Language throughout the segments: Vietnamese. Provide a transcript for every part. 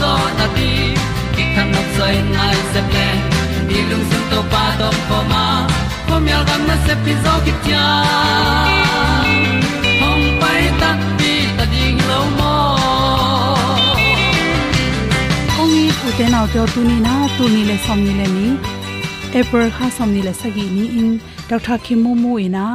zo na ti ki kan nok sai nai se ple ni lung sun to pa do ko ma. Ko mi al gam na se pi zo ki tia hong pai ta pi ta ding lo mo ong i pu te nau te tu ni na, tu ni le som ni le ni? April kha som ni le sagi ni in. Dr khimu mu ina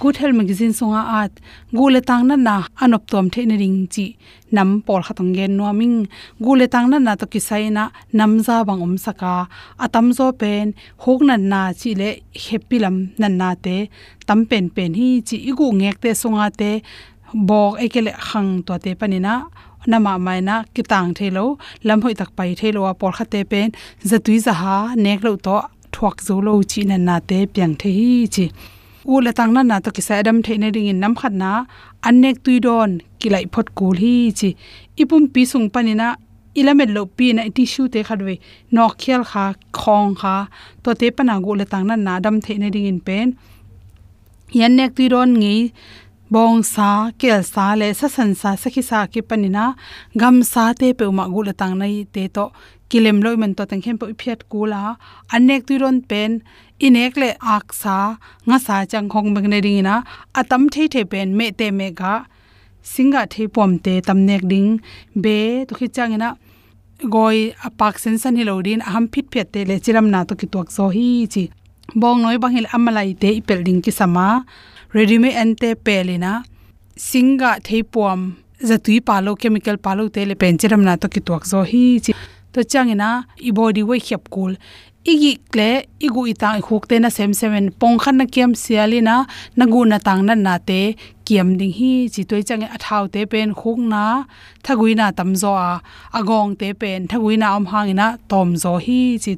good health magazine songa at gule tang na na anop tom the ne ring chi nam por khatang gen no ming gule tang na to kisai na nam za bang om saka. Atam zo pen, hok na na chi le happy lam nan na te. Tam pen pen hi chi igu ngek te songa te. Bok ekele khang to te panina nama mai na kitang thelo lam hoi tak pai thelo a por khate pen. Zatui za ha, nek lo to thuak zo lo chi na na te pyang the hi chi u la tang na na to ki sa adam the ne ring in nam khat na anek tui don, kilai phot kul hi chi. Ipum pi sung panina ilamet lo pi na tissue te khatwe no khial kha, khong kha, to te pana gu le tang na na adam the ne ring in pen. Yan nek tui don ngei bong sa, kel sa, le sa san sa sakhi sa ki panina gam sa te pe ma gu le tang nai te to kilem loi man to tang khem po phiat kula anek tu ron pen, inek le ak sa, nga sa chang khong beng ne ring na atam the the pen, me te me ga, singa the pom te, tam nek ding, be to khi chang changena goi apak sen san hi lodin aham phit phet te le chiram na to ki tok so hi chi. Bong noi bang hil amalai te i pel ding ki sama ready me ante pelina singa thei pom zatui palo chemical palo te le pen chiram na to ki tok zo hi chi to changena i body we khep kul. Igi kle, igu itang khuk te na sem seven pong khan na kem sialina nagu na tang na na te. Kiam ding hi, chi toi chang e a thau te pen khuk na. Thaguina tam zo a. Agong te pen thaguina om hangina tom zo hi, chi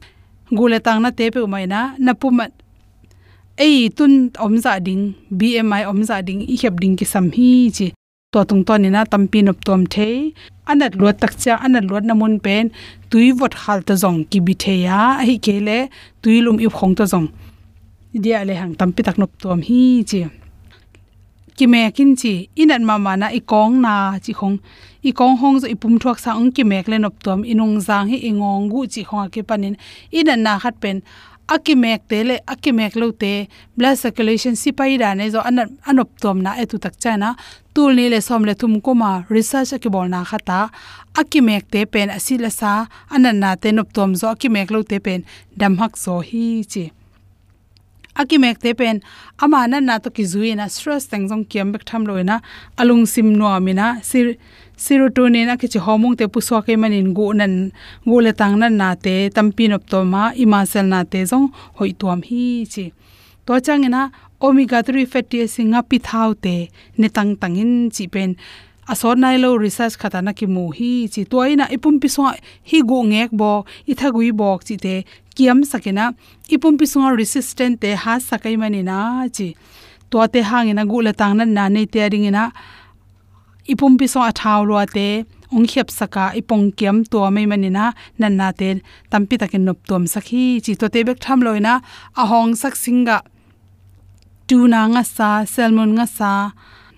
gule tang na te pe mai na na puma ei, tun om za ding bmi om za ding, i khep ding ki sam hi, chi to tung to ni na tampi nop tom the anat luat tak cha anat luat na pen, tui vot hal ta zong ki bi the ya, hi ke tui lum i khong ta zong. Dia le hang tampi tak nop tom hi chi. Ki me kin chi, inan ma ma na i kong na chi khong. I kong hong zo ipum thuak sa ong ki mek le nop tom inung jang hi ingong gu chi khong ke panin. Inan na khat pen akimek te, le akimek lo te. Blood circulation sipai da ne zo an anop tom na etu tak chana tul ni le som le thum ko ma research ki bol na khata akimek te pen asila sa. Anan na te nop tom zo akimek lo te pen dam hak zo hi chi. Akimek te pen ama na na to ki zuina stress teng jong kiam bek tham loina e alung sim no amina e sir serotonin a kichi hormone te puswa ke manin go nan go le tang nan na te tampin op to ma ima sel na te zong hoi tuam hi chi. To changena omega 3 fatty acid nga pi thau te ne tang tangin chi pen. Asor nai lo research khata na ki mu hi chi. Toina ipum pi so hi go ngek bo i thagui bok chi te kiam sakena, ipum pi so resistant te ha sakai mani na chi. To te hangina gu le tang nan na nei te ringina ipum pi so athaw lo te ong khep saka ipong kiam to mai manina nan na te tampi takin nop tom sakhi. Chi to te bek tham loina a hong sak singa, tuna nga sa salmon nga sa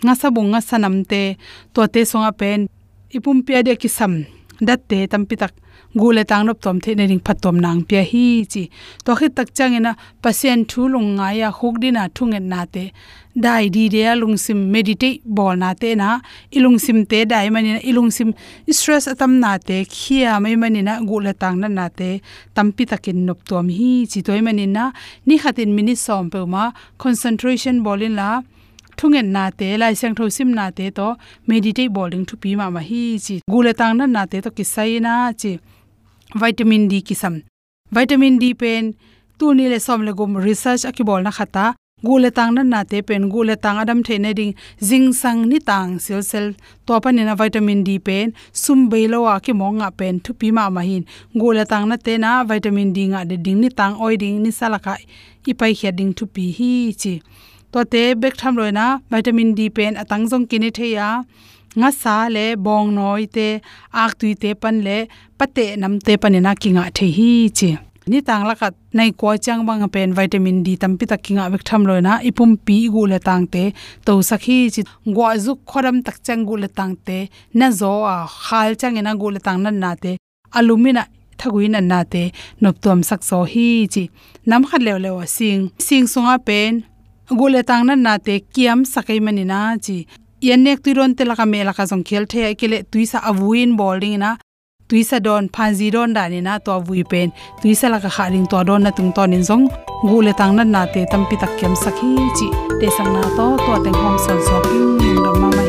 nga sa bung nga sanam te to te songa pen ipum pia de ki sam dat te tampi tak gule tang nop tom the ne ring phatom nang pia hi chi. To khi tak changena pasien thu lung nga ya huk dina thungen na te. Dai di de lung sim meditate bol na te na. Ilung sim te dai mani na. Ilung sim stress atam na te. Khia mai mani na gule tang na na te. Tampi takin nop tom hi chi toy mani na. Ni khatin mini som pe ma concentration bolin la. Thungen na te. Lai sang tho sim na te to meditate bowling thu pi ma ma hi chi. Gule tang na na te to ki na chi vitamin d kisam. Vitamin d pen tu ni le som le gum research akibol na khata. Gule tang na na te pen gule tang adam the ne ding jing sang ni tang sel sel. To pa ni na vitamin d pen, sum be lo wa ki monga pen thu pi ma ma hin. Gule tang na te na vitamin d nga de ding ni tang oi ding ni salaka ipai khia ding thu pi hi chi. To te bek tham loina vitamin d pen atang jong kini theya nga sa le bong noi te ak tui te pan le pate nam te panina kinga the hi chi. Ni tang la kat nai ko chang bang pen vitamin d tam pi takinga bek tham loina ipum pi gu le tang te to sakhi chi. Gwa zu khoram tak chang gu le tang te na zo a khal chang ina gu le tang nan na te alumina thaguin an na te nop tom sak so hi chi. Nam khat lew lew sing. Sing sunga pen gu le tang nan na te kiam sakai manina chi yanek tuiron te laka me laka jong khel the kele tuisa avuin bowling na tuisa don phanji don da ni na to avui pen. Tuisa laka kharing to don na tung to nin jong gule tang na na te tampi tak kem sakhi chi. Te sang na to to teng hom san so king dam ma mai.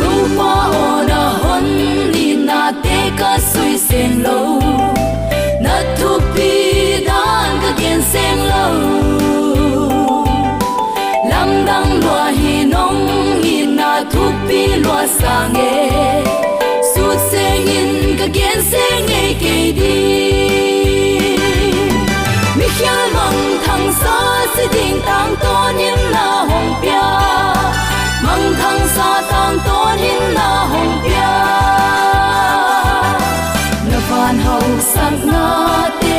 Tu pa ona hon ni na te ka sui sen lo. Na tu pi dan ka gen sen lo. Thu pi lo sang e su seng in ka gen seng e ke di mi khia mang thang sa sẽ ding tang to in na hong pia. Mang thang sa tang to in na hong pia. Na van hau sang na te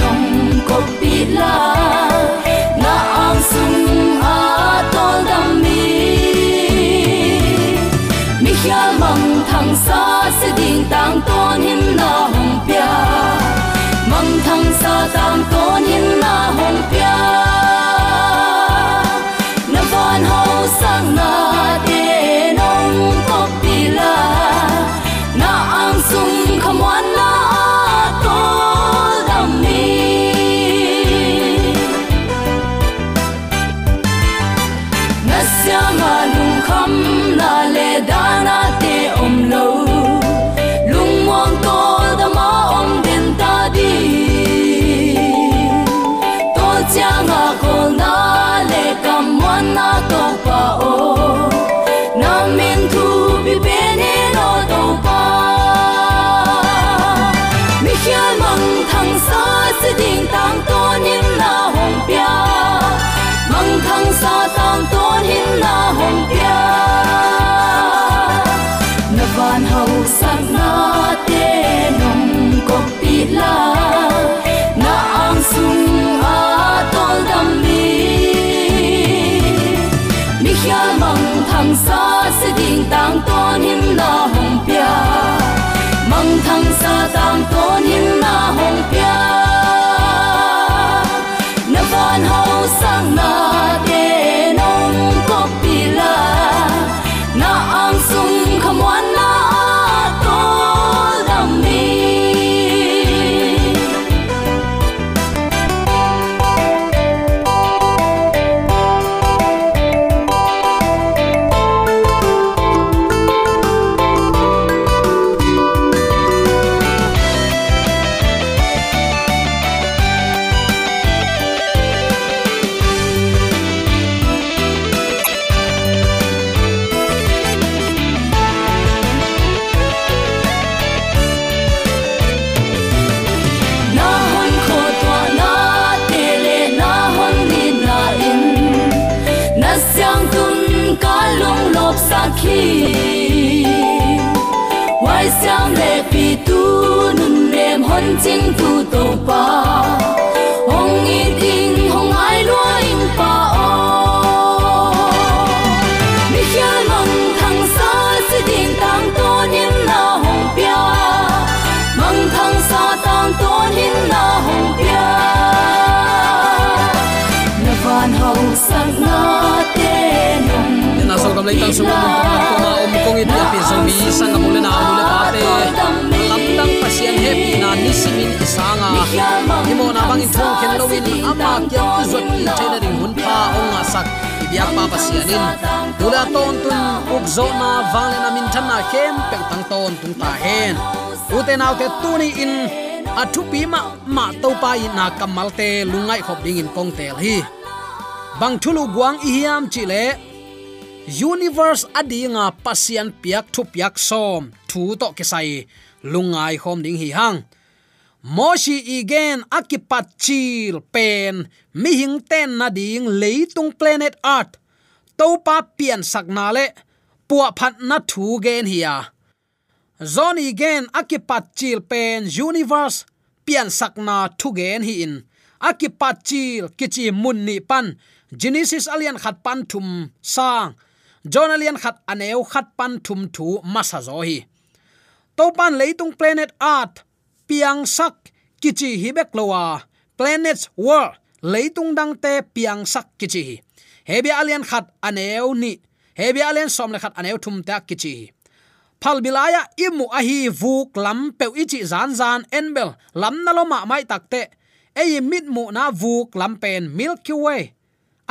nong ko tang ton hin na hong pia mang thang sa tang ton hin na hong pia con tang ton him lem hon ching pa hong in hong ai pa o mi thang sa si tang to na hong pia mang thang sa tang to nim na hong pia na van hau sang na te nong na so kam leitang sung mong ko ma om kong it ya pi mi sang ka na happy na nisimin isanga imo na bangin thong ken lowin ama kya uzot ki chena ding hun pa ong asak ibyak pa pasianin tula ton tun ukzo na wale na min than na kem peng tang ton tung ta hen ute naw te tuni in. Athu pi ma ma to pa in na kamal te lungai khop ding in kong tel hi bang thulu guang i hiam chi le universe adinga pasian piak thu piak som. Thu to kisai lungai khom ding hi hang. Moshi igen akipat chil pen. Mi hing ten na ding leitung planet art to pa pian sakna le. Puwa phat na thu gen hiya zon igen akipat chil pen universe. Pian sakna thu gen hi in. Akipat chil kichi mun ni pan. Genesis alian khat pan thum sang. Jonalian khat aneu khat pan thum thu masa zo hi topan leitung planet earth, piang sak, kichi hi beklowa planets world, leitung dang te, piang sak, kichi hi. Hebi alian khat aneu ni. Hebi alian som le khat aneu thum ta kichi phal bilaya imu ahi vuk lam pe ichi zan zan enbel lam na lo ma mai takte ei mit mu na vuk lam pen milky way.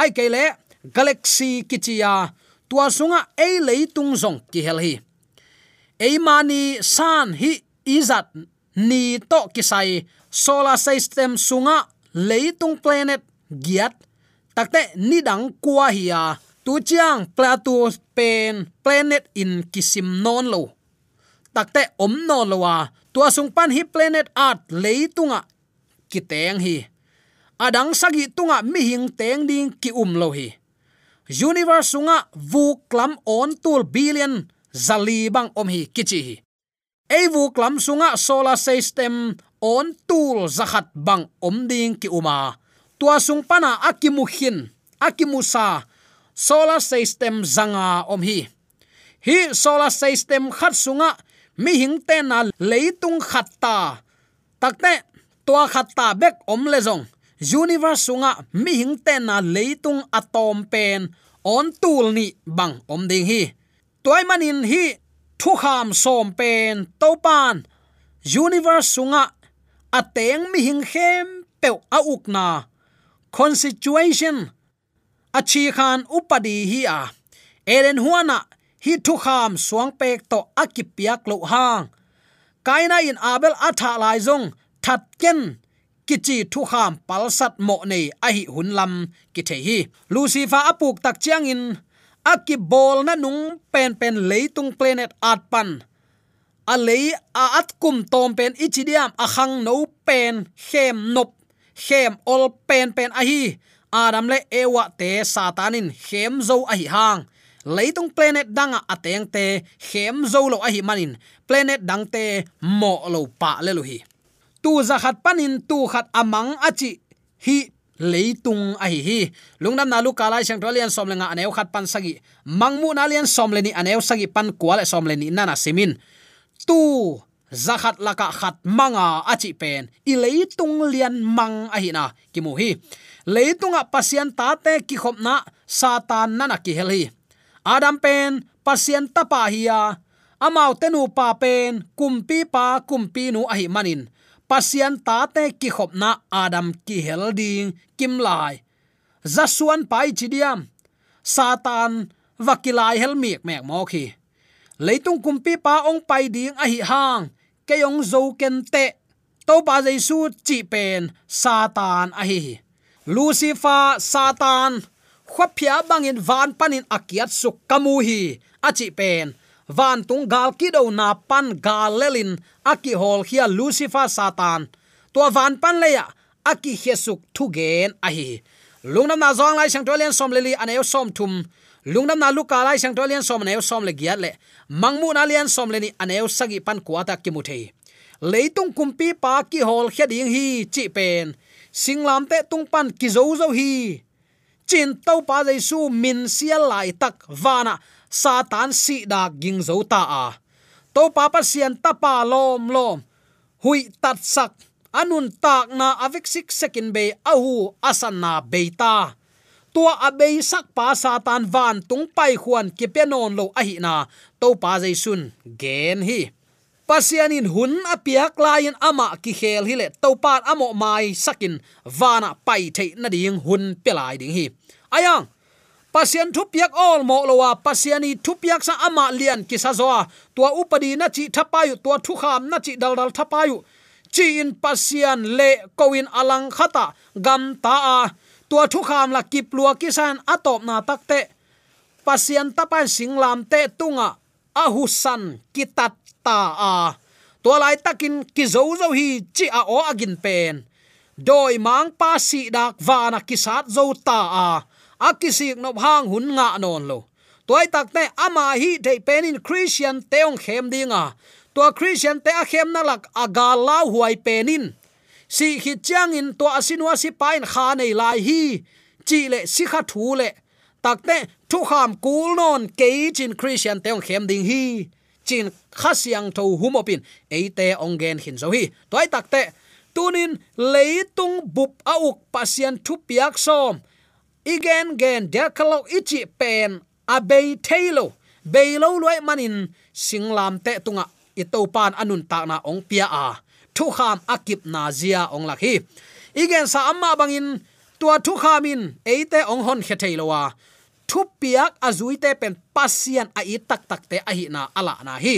Ai kele galaxy kichia tua sunga ei leitung zong ki hel hi eimani san hi izat ni to kisai solar system sunga leitung planet giat. Takte ni dang kwa hiya tu chiang plato pen planet in kisim non lo. Takte om non lo wa. Tua sung pan hi planet art leitunga kiteng hi. Adang sagi tunga mi hing teng ding ki um lo hi. Universe sunga vu klam on tul billion zali bang om hi kichi hi. Eivu klam sunga solar system on tool zakhat bang om ding ki uma. Tua sung pana akimu hin, akimu sa, solar system zanga om hi. Hi solar system khat sunga, mi hing te na leitung khatta takte tua khatta bek om le jong universe sunga, mi hing te na leitung atom pen on tool ni bang om ding hi toy manin hi thu kham som pen to pan universe sunga, ateng mi hing khem pe a ukna constitution achi khan upadi hi a, eren huana hi thu kham suang pek to akipiak lo hang, kaina in abel atha lai zong that ken kichi thu kham palsat mo nei a hi hunlam ki the hi, lucifer apuk tak chiang in aki bol na nung pen pen leitung planet at pan. A lei a at kum tom pen ichidiam a khang no pen khem nop. Khem ol pen pen a hi. Adam le ewa te satanin khem zo a hi hang. Leitung planet danga ateng te khem zo lo a hi manin. Planet dang te mo lo pa le lo hi. Tu za khat panin, tu khat amang achi hi leitung a hi. Hi lungnam na lu kalai sang tolian som lenga aneu khat pan sagi. Mangmu na lian som leni aneu sagi pan kwal som leni nana simin. Tu zakhat laka khat manga achi pen. I leitung lian mang a hi na ki mu hi leitunga pasian ta te ki khopna satan nana ki hel hi. Adam pen, pasian tapa hiya amau tenu pa pen kumpi pa kumpi nu a hi manin pasian ta te ki khopna adam ki hel ding kim lai. Zasuan pai chidiam satan vakilai hel miek mek mo khi. Leitung kumpi pa ong pai ding a hi hang. Ke yong zo ken te. To pa jaisu chi pen satan a hi lucifer, satan. Khwaphia bangin van panin akiat suk kamu hi. Achi pen van tung gal ki do na pan galelin aki hol khia lucifer satan. To van pan leya aki hesuk thu gen a hi. Lungnam na zong lai sang tolian som leli aneu som thum. Lungnam na luka lai sang tolian som aneu som le giat le. Mangmu na lian som leni aneu sagi pan kuata ki muthei leitung kumpi pa ki hol khading hi, chi pen. Singlam te tung pan ki zo zo hi. Chin tau pa jaisu min sia lai tak vana satan si da ging zo ta a. To pa sian ta pa lom lom. Hui tat sak. Anun tak na avik sik sekin be ahu asan na beita tua abei sak pa satan van tung pai khuan ki penon lo ahi na. To pa jaisun, gen hi. Pasianin hun apiak lain ama ki khel hi le. To pat amo mai sakin vana pai thei na ding hun pelai ding hi. Ayang pasian thu piak all mo lowa pasiani thu piak sa ama lian ki sa zo tua upadi na chi thapayu, tua thu kham na chi dal dal thapayu. Chi in pasian le kowin alang khata, gam ta a. Tua thu kham la kip lua ki san atop na takte. Pasian tapan singlam te tunga, ahusan kitat ta a. Tua lai takin ki zo zo hi chi a o agin pen. Doi mang pa si dak vana kisat zo ta a akisik nop hang hun nga non lo. Toy takte ama hi de penin christian teong khem dinga. To christian te a khem na lak aga la huai penin. Si hi chang in to asinwa si pain kha nei lai hi. Chi le si kha thu le. Takte thu kham kul non ke chin christian teong khem ding hi. Chin khasiang tho humopin eite ongen hin zo hi. Toy takte tunin leitung bup auk pasian thu piak som igen gen der kalo ichi pen abei thailo beilo loi manin singlam te tunga. Ito pan anun ta na ong pia a. Thu kham akip na zia ong lakhi igen sa amma bangin, tua thu khamin eite ong hon khe thailowa thu piak azui te pen pasian a i tak tak te a hi na ala na hi.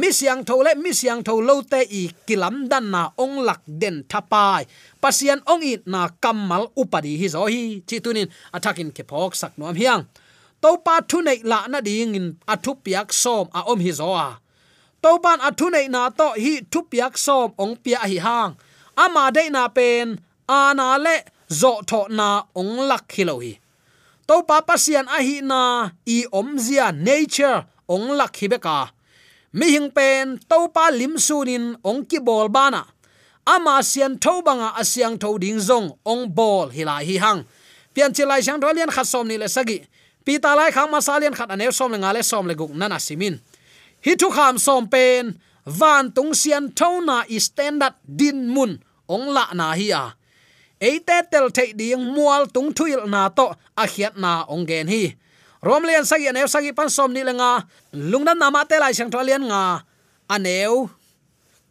Mi siang tho le, mi siang tho lo te i kilam dan na ong lak den thapai. Pasian ong i na kamal upadi hi zo hi. Chi tunin attacking ke phok sak nom hiang. To pa thu nei la na ding in a thu piak som a om hi zo a. To ban a thu nei na to hi thu piak som ong pia hi hang. Ama de na pen ana le zo tho na ong lak hi lo hi to pa pasian a hi na i om zia nature ong lak hi beka. Mi hing pen to pa lim sunin ong ki bol bana. Ama sian tho banga asyang tho ding zong ong bol hilai hi hang. Pian chilai chang dolian khat som ni le sagi. Pi ta lai khang ma salian khat ane som le ngale som le guk nana simin. Hi thu kham som pen, van tung sian tho na i standard din mun ong la na hi a eite tel thei ding mual tung thuil na to, a khiat na ong gen hi. Romlian sagi aneu sagi pan som ni lenga lungnan nama te lai sang tholian nga. Aneu,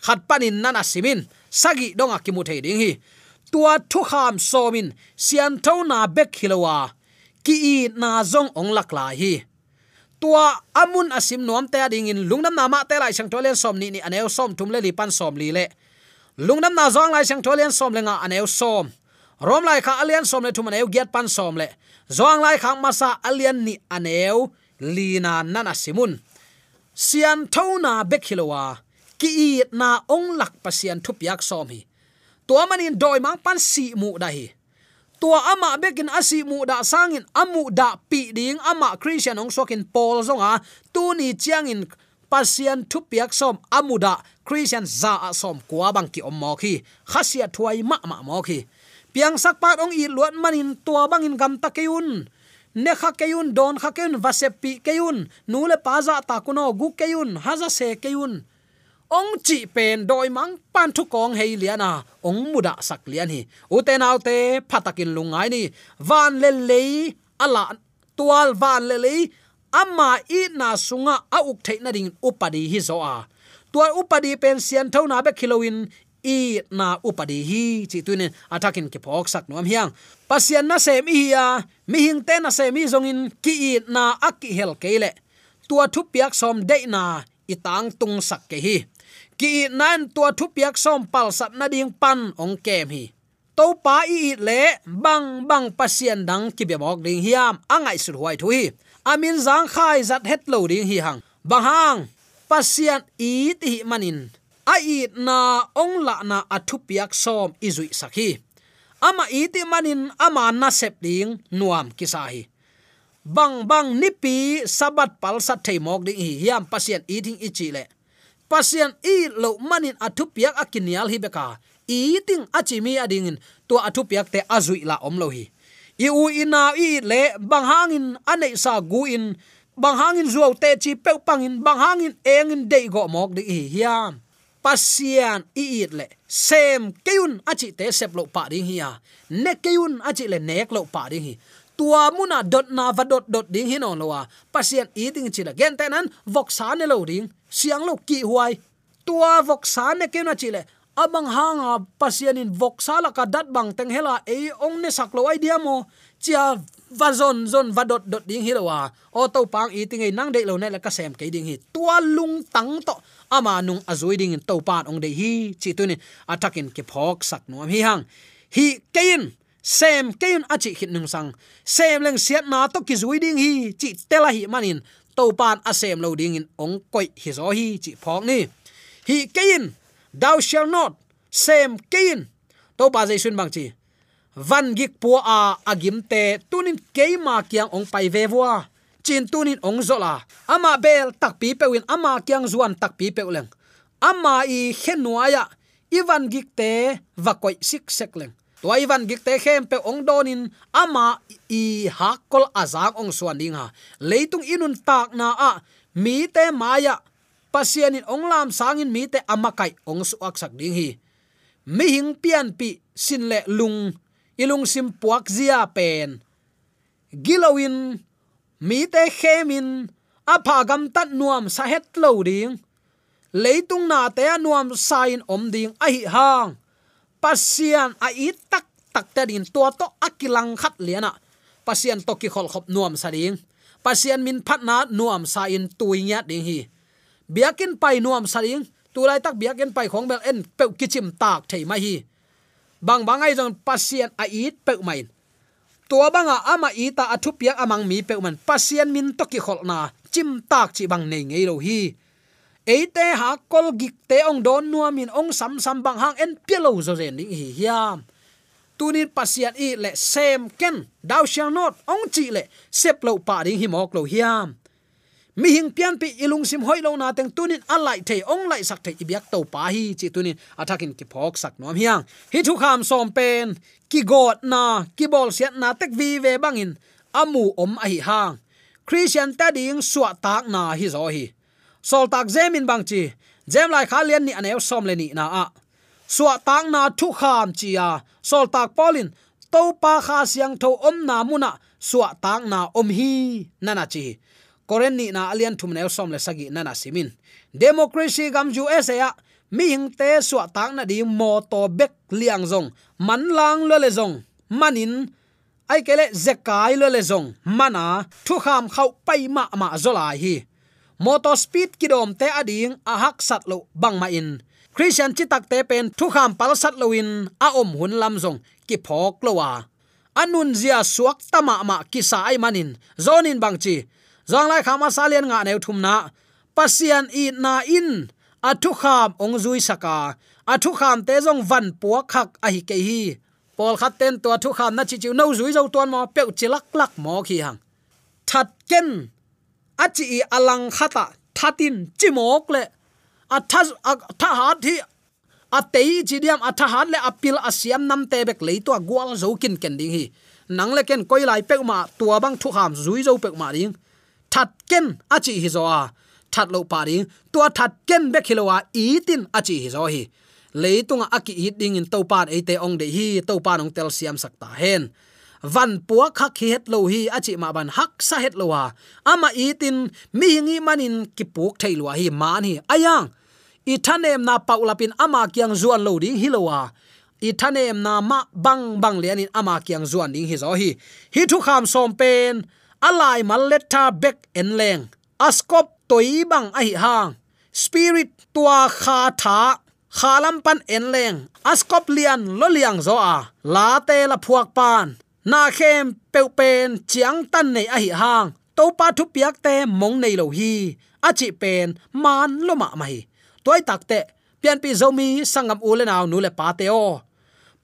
khat panin nana simin sagi a kimu thei ding hi. Tua thu kham somin sian tho na bek hilowa ki i na zong ong lak la hi. Tua amun asim nuam te ding in. Lungnam nama te lai sang tolen som ni ni aneu, som thum le li pan som li le lungnam na zong lai sang tholian som lenga aneu som. Rom lai kha alian som le thuman eu get pan som le. Zong lai khang masa alian ni aneu, lina nana simun. Sian thona bekhilowa ki i na ong lak pasian thupiak som hi. Tua manin doi mang pan si mu da hi. Tua ama bekin asi mu da sangin amu da pi ding ama christian ong sokin paul zonga, tu ni chiangin pasian thu piak som, amuda, christian za a som, kwa bang ki ommo khi, khasia thuai ma ma mo khi. Piang sak pat ong i luat manin tua bangin gam ta keun ne kha keun don kha keun vasep pi keun nule paza ta kuno gu keun haza se keun ong chi pen doi mang pan thu kong hei liana ong muda sak lian hi uten autte phatakin lungai ni, van le le ala tual van le le amma i na sunga a uk theina ding upadi hi zo a. Tua upadi pen sian tho na be kiloin i na upadi hi. Chi tuin atakin ke phok sak nom hiang. Pasian na sem hi ya mi hing te na sem hi zongin, ki i na aki hel kele tua thu piak som de na itang tung sak ke hi. Ki nan tua thu piak som pal sap na ding pan ong kem hi. To pa i le, bang bang pasian dang ki be bok ding hiam angai sur huai thu hi amin zang khai zat het lo ding hi hang. Bahang pasian i ti manin. A i na ong la na athu piak som izui sakhi ama i ti manin, ama na sep ding nuam kisahi bang bang nipi sabat pal sat thei mok ding hi hiam pasian i ding ichi le. Pasian i lo manin athu piak akinial hi beka. I ting achimi adingin to athu piak te azui la om lo hi i u ina i le bang hangin anei sa gu in. Bang hangin zuaw te chi pe pangin bang hangin engin dei go mok di hi hiam. Pasian i it le. Sem keun achi te sep lo pa ding hi ne keun achi le nek lo pa ding hi. Tua muna dot na va dot dot ding hin on lowa pasien eating chila gen tenan vok sa ne lo ding. Siang lo ki huai. Tua vok sa ne keun na chile abang hanga pasian in voksala ka dat bang teng hela e ong ne saklo ai dia mo. Chia va zon zon va dot dot ding hilowa o to pang eating ei nang de lo ne la ka sem ke ding hi. Tua lung tang to. Ama nung azui ding in to pan ong de hi. Chi tu ni atakin ke phok sak no hi hang. Hi kein sem kein achi hit nung sang. Sem leng siat na to ki zui ding hi. Chi tela hi manin to pan a sem lo ding in ong koi hi zo hi. Chi phok ni. Hi kein thou shall not sem kein to ba jai sun bang chi van gik pu a agim te tunin keima kyang ong pai ve wa chin tunin ong zola ama bel tak pi pewin ama kyang zuan tak pi pewleng ama i khenuaya ivan gik te vakoi sik sekleng to ivan gik te khem pe ong donin ama i hakol azak à ong suan ding ha leitung inun tak na a mi te maya pasian in onglam sangin mi te amakai ong su ak sak ding hi. Mi hing pian pi sin le lung ilung sim puak zia pen. Gilowin mi te khemin apha gam tat nuam sa het lo ding. Leitung na te nuam sain om ding a hi hang. Pasian a i tak tak ta din to to akilang khat liana pasian to ki khol khop nuam sa ding. Pasian min phat na nuam sa in tuinya ding hi biakin pai nuam saling tulai tak biakin pai khong bel en pe kichim tak thei mai hi. Bang bangai jong pasien a i pe mai. Tua banga ama ita athu pia amang mi pe man. Pasien min to ki khol na, chim tak chi bang nei ngei lo hi. Eite ha kol gik te ong don nuamin ong sam sam bang hang en pielo zo zen ding hi hiam. Tunin Pasien i le sem ken. Thou shall not ong chi le sep lo pa ding hi mok lo hiam mi hing pian pi ilung sim hoi lo na teng tunin alai the ong lai sak the ibyak to pa hi chi tunin. Atakin ki phok sak nom hiang. Hi thu kham som pen, ki god na, ki bol siat na tek vi ve bangin. Amu om a hi hang. Christian ta ding suwa tak na hi zo hi. Sol tak zemin bang chi. Zem lai kha lian ni anew som le ni na a. Suwa tak na thu kham chi ya sol tak polin to pa kha siang tho om na muna suwa tak na om hi nana chi koren ni na alian thum ne som le sagi nana simin. Democracy gam ju esa ya, mi hing te suwa tak na di mo to bek liang zong, man lang lo le zong, manin, ai kele zekai lo le zong, mana, thu kham khau pai ma ma zola hi. Motor speed kidom te ading a hak sat lo bang ma in. Christian chi tak te pen thu kham pal sat loin a om hun lam zong, ki phok lowa anun zia suak tama ma ki sa ai manin, zonin bang chi zong lai khama salian nga neu thum na. Pasian i na in. Athu kham ong zui saka. Athu kham te zong van puak khak a hi ke hi. Pol khat ten to athu kham na chi chiu no zui zo ton mo pe chilak lak mo khi hang. That ken. Achi alang khata. Thatin chimok le. Atha atha hat hi. Atei chidiam atha ha le apil asiam nam te bek le to gwal zo kin ken ding hi. Nang le ken koi lai pe ma tua bang thu kham zui zo pe ma ding that ken achi hi zo a. That lo pa ding, tua that ken bek hilowa i tin achi hi zo hi. Leitunga aki i ding in to pan ate ong de hi to pan ong tel siam sakta hen. Van puak khak hi het lo hi, achi ma ban hak sa het lo wa ama itin, mi hingi manin ki puk thei lo hi man hi ayang, i thanem na paulapin ama kyang zuan lo ding hi lo i thanem na ma bang bang lian in ama kyang zuan ding hi zo hi. Hi thu kham som pen alai malletta bek enleng. Askop toi bang hang. Spirit tua kha tha. Khalam pan enleng. Askop lian lo liang zo a. La te la phuak pan. Na khem peu pen chiang tan nei ahi hang. To pa thu piak te mong nei lo hi. A chi pen man lo ma mai. Toy tak te. Pian pi zomi sangam ule naw nu le pa te o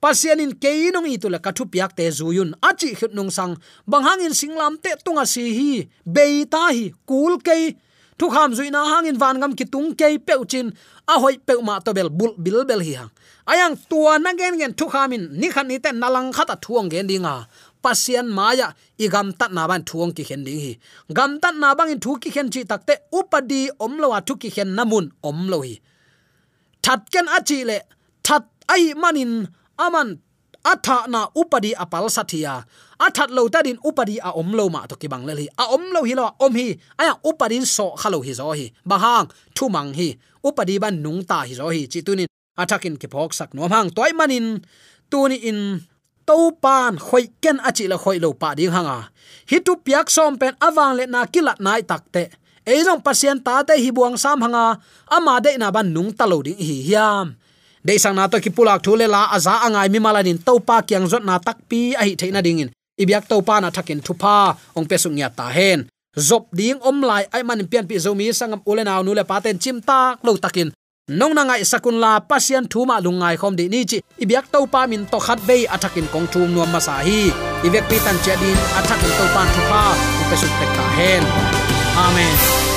pasian in ke nong i tu kathu piak te zuyun. Achi khit nung sang banghang in singlam te tunga si hi beita hi, kul ke thu kham zui na hangin van gam ki tung ke pe chin a hoi pe ma to bel bul bil bel hi hang. Ayang tua na gen gen thu khamin ni khan ni te nalang khata thuang gen dinga pasian maya i gam tat na ban thuang ki khen ding hi. Gam tat na bang in thu ki khen chi takte upadi om thu ki khen namun omlohi lo hi. That ken achi le, that ai manin aman, atha na upadi apal sathia athat lo ta din upadi a om lo ma to ki bang le hi. A om lo hi lo, om hi. Aya, upadin so khalo hi zo hi. Bahang thu mang hi. Upadi ban nung ta hi zo hi. Chi tunin, athakin ki phok sak nom hang. Toy manin, tuni in to pan khoi ken achi la khoi lo pa ding hanga. Hi tu piak som pen awang le na kilat nai takte eizong pasien ta te hi buang sam hanga. Ama de na ban nung talo ding hi hiam de sang à à na to ki pulak thule la aza angai mi malanin to pa kyang zot na tak pi a hi theina dingin ibyak to pa na thakin thupa ong pe sung ya ta hen zop ding om lai ai man pian pi zomi sangam ulenaw nu le paten chim tak lo takin nong na ngai sakun la pasian thuma lungai khom di ni chi. Ibyak to pa min to khat bei athakin à kong thum nuam ma sa hi. Ibyak pi tan chadin athakin to pan thupa ong pe sung tek ta hen amen.